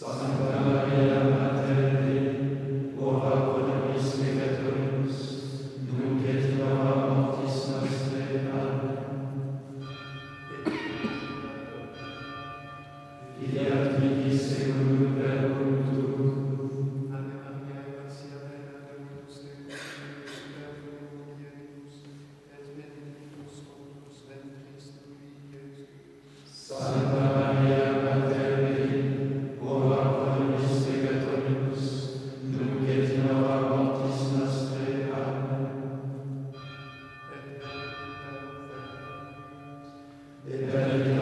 Son Amen.